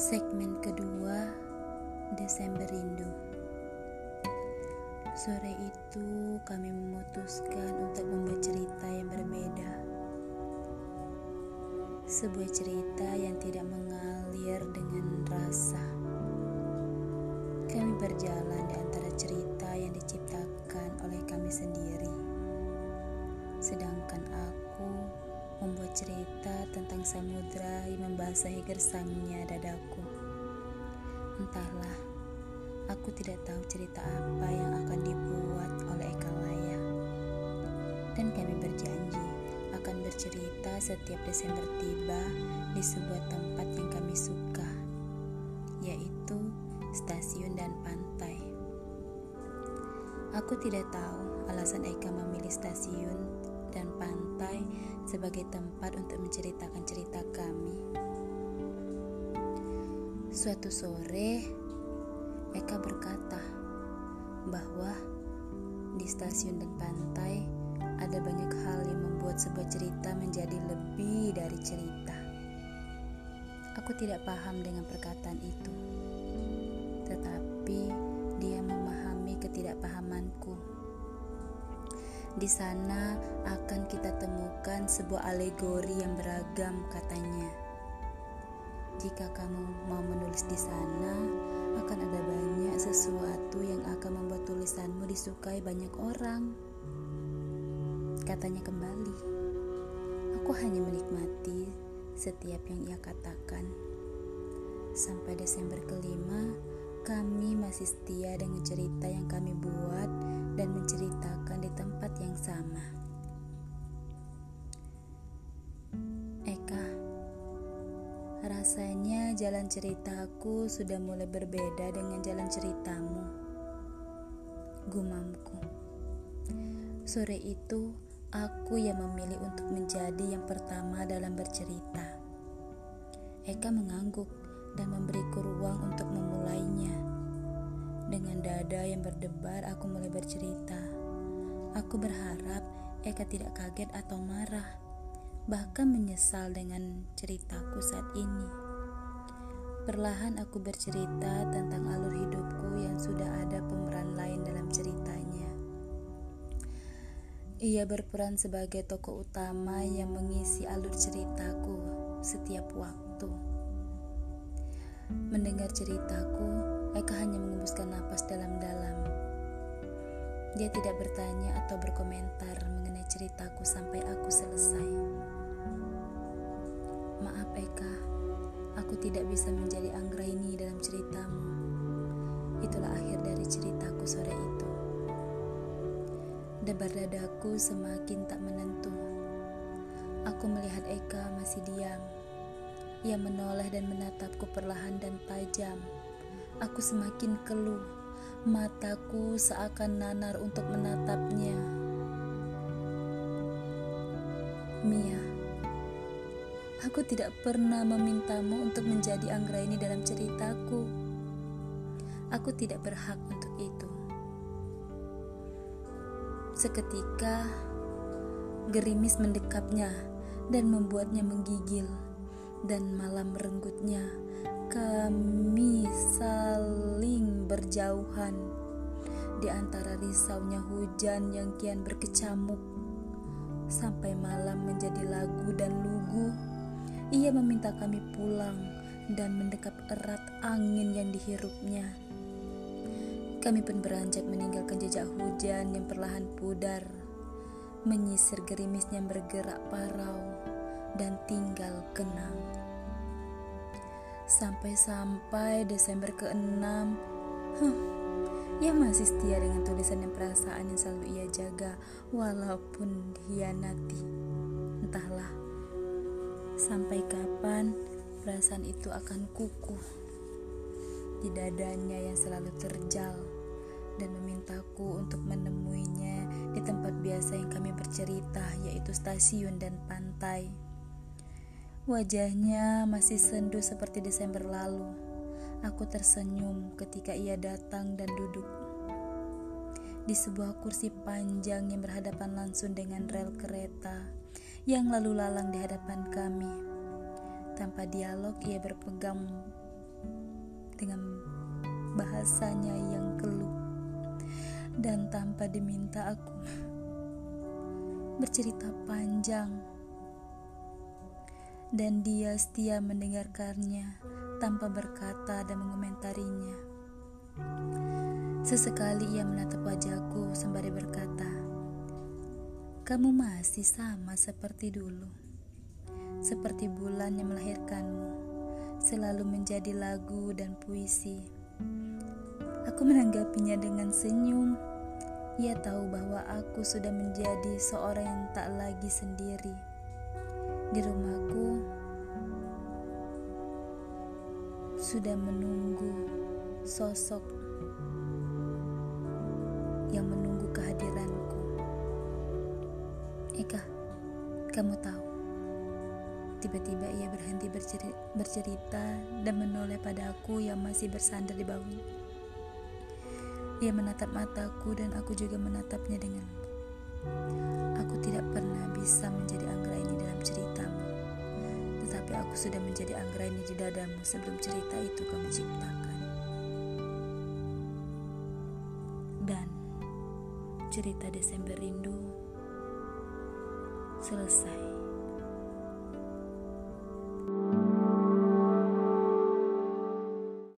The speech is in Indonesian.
Segmen kedua Desember Rindu. Sore itu kami memutuskan untuk membuat cerita yang berbeda. Sebuah cerita yang tidak mengalir dengan rasa. Kami berjalan di antara cerita yang diciptakan oleh kami sendiri. Sedangkan aku membuat cerita tentang samudra yang membasahi gersangnya dadaku. Entahlah, aku tidak tahu cerita apa yang akan dibuat oleh Eka Laya. Dan kami berjanji akan bercerita setiap Desember tiba di sebuah tempat yang kami suka, yaitu stasiun dan pantai. Aku tidak tahu alasan Eka memilih stasiun dan pantai sebagai tempat untuk menceritakan cerita kami. Suatu sore, Eka berkata bahwa di stasiun dan pantai ada banyak hal yang membuat sebuah cerita menjadi lebih dari cerita. Aku tidak paham dengan perkataan itu, tetapi dia memahami ketidakpahamanku. Di sana akan kita temukan sebuah alegori yang beragam katanya. Jika kamu mau menulis di sana, akan ada banyak sesuatu yang akan membuat tulisanmu disukai banyak orang. Katanya kembali, aku hanya menikmati setiap yang ia katakan. Sampai Desember kelima, kami masih setia dengan cerita yang kami buat dan menceritakan di tempat yang sama. Eka, rasanya jalan ceritaku sudah mulai berbeda dengan jalan ceritamu. Gumamku. Sore itu, aku yang memilih untuk menjadi yang pertama dalam bercerita. Eka mengangguk dan memberiku ruang untuk memulainya. Dengan dada yang berdebar, aku mulai bercerita. Aku berharap Eka tidak kaget atau marah, bahkan menyesal dengan ceritaku saat ini. Perlahan aku bercerita tentang alur hidupku yang sudah ada pemeran lain dalam ceritanya. Ia berperan sebagai tokoh utama yang mengisi alur ceritaku setiap waktu. Mendengar ceritaku, Eka hanya mengembuskan napas dalam-dalam. Dia tidak bertanya atau berkomentar mengenai ceritaku sampai aku selesai. Maaf Eka, aku tidak bisa menjadi Anggraini dalam ceritamu. Itulah akhir dari ceritaku sore itu. Debar dadaku semakin tak menentu. Aku melihat Eka masih diam ia menoleh dan menatapku perlahan dan tajam. Aku semakin keluh. Mataku seakan nanar untuk menatapnya. Mia, aku tidak pernah memintamu untuk menjadi Anggraini dalam ceritaku. Aku tidak berhak untuk itu. Seketika, gerimis mendekapnya dan membuatnya menggigil dan malam merenggutnya kami saling berjauhan. Di antara risaunya hujan yang kian berkecamuk sampai malam menjadi lagu dan lugu. Ia meminta kami pulang dan mendekap erat angin yang dihirupnya. Kami pun beranjak meninggalkan jejak hujan yang perlahan pudar menyisir gerimis yang bergerak parau dan tinggal kenang. Sampai-sampai Desember ke-6, huh, ia masih setia dengan tulisan dan perasaan yang selalu ia jaga walaupun dihianati. Entahlah, sampai kapan perasaan itu akan kukuh di dadanya yang selalu terjal dan memintaku untuk menemuinya di tempat biasa yang kami bercerita yaitu stasiun dan pantai. Wajahnya masih sendu seperti Desember lalu. Aku tersenyum ketika ia datang dan duduk di sebuah kursi panjang yang berhadapan langsung dengan rel kereta yang lalu lalang di hadapan kami. Tanpa dialog, ia berpegang dengan bahasanya yang keluh dan tanpa diminta aku bercerita panjang dan dia setia mendengarkannya tanpa berkata dan mengomentarinya. Sesekali ia menatap wajahku sembari berkata, "Kamu masih sama seperti dulu, seperti bulan yang melahirkanmu, selalu menjadi lagu dan puisi." Aku menanggapinya dengan senyum. Ia tahu bahwa aku sudah menjadi seorang yang tak lagi sendiri. Di rumahku sudah menunggu sosok yang menunggu kehadiranku. Eka, kamu tahu? Tiba-tiba ia berhenti bercerita dan menoleh padaku yang masih bersandar di bawahnya. Ia menatap mataku dan aku juga menatapnya dengan Aku tidak pernah bisa menjadi anggra ini dalam ceritamu, tetapi aku sudah menjadi anggra ini di dadamu sebelum cerita itu kamu ciptakan. Dan cerita Desember Rindu selesai.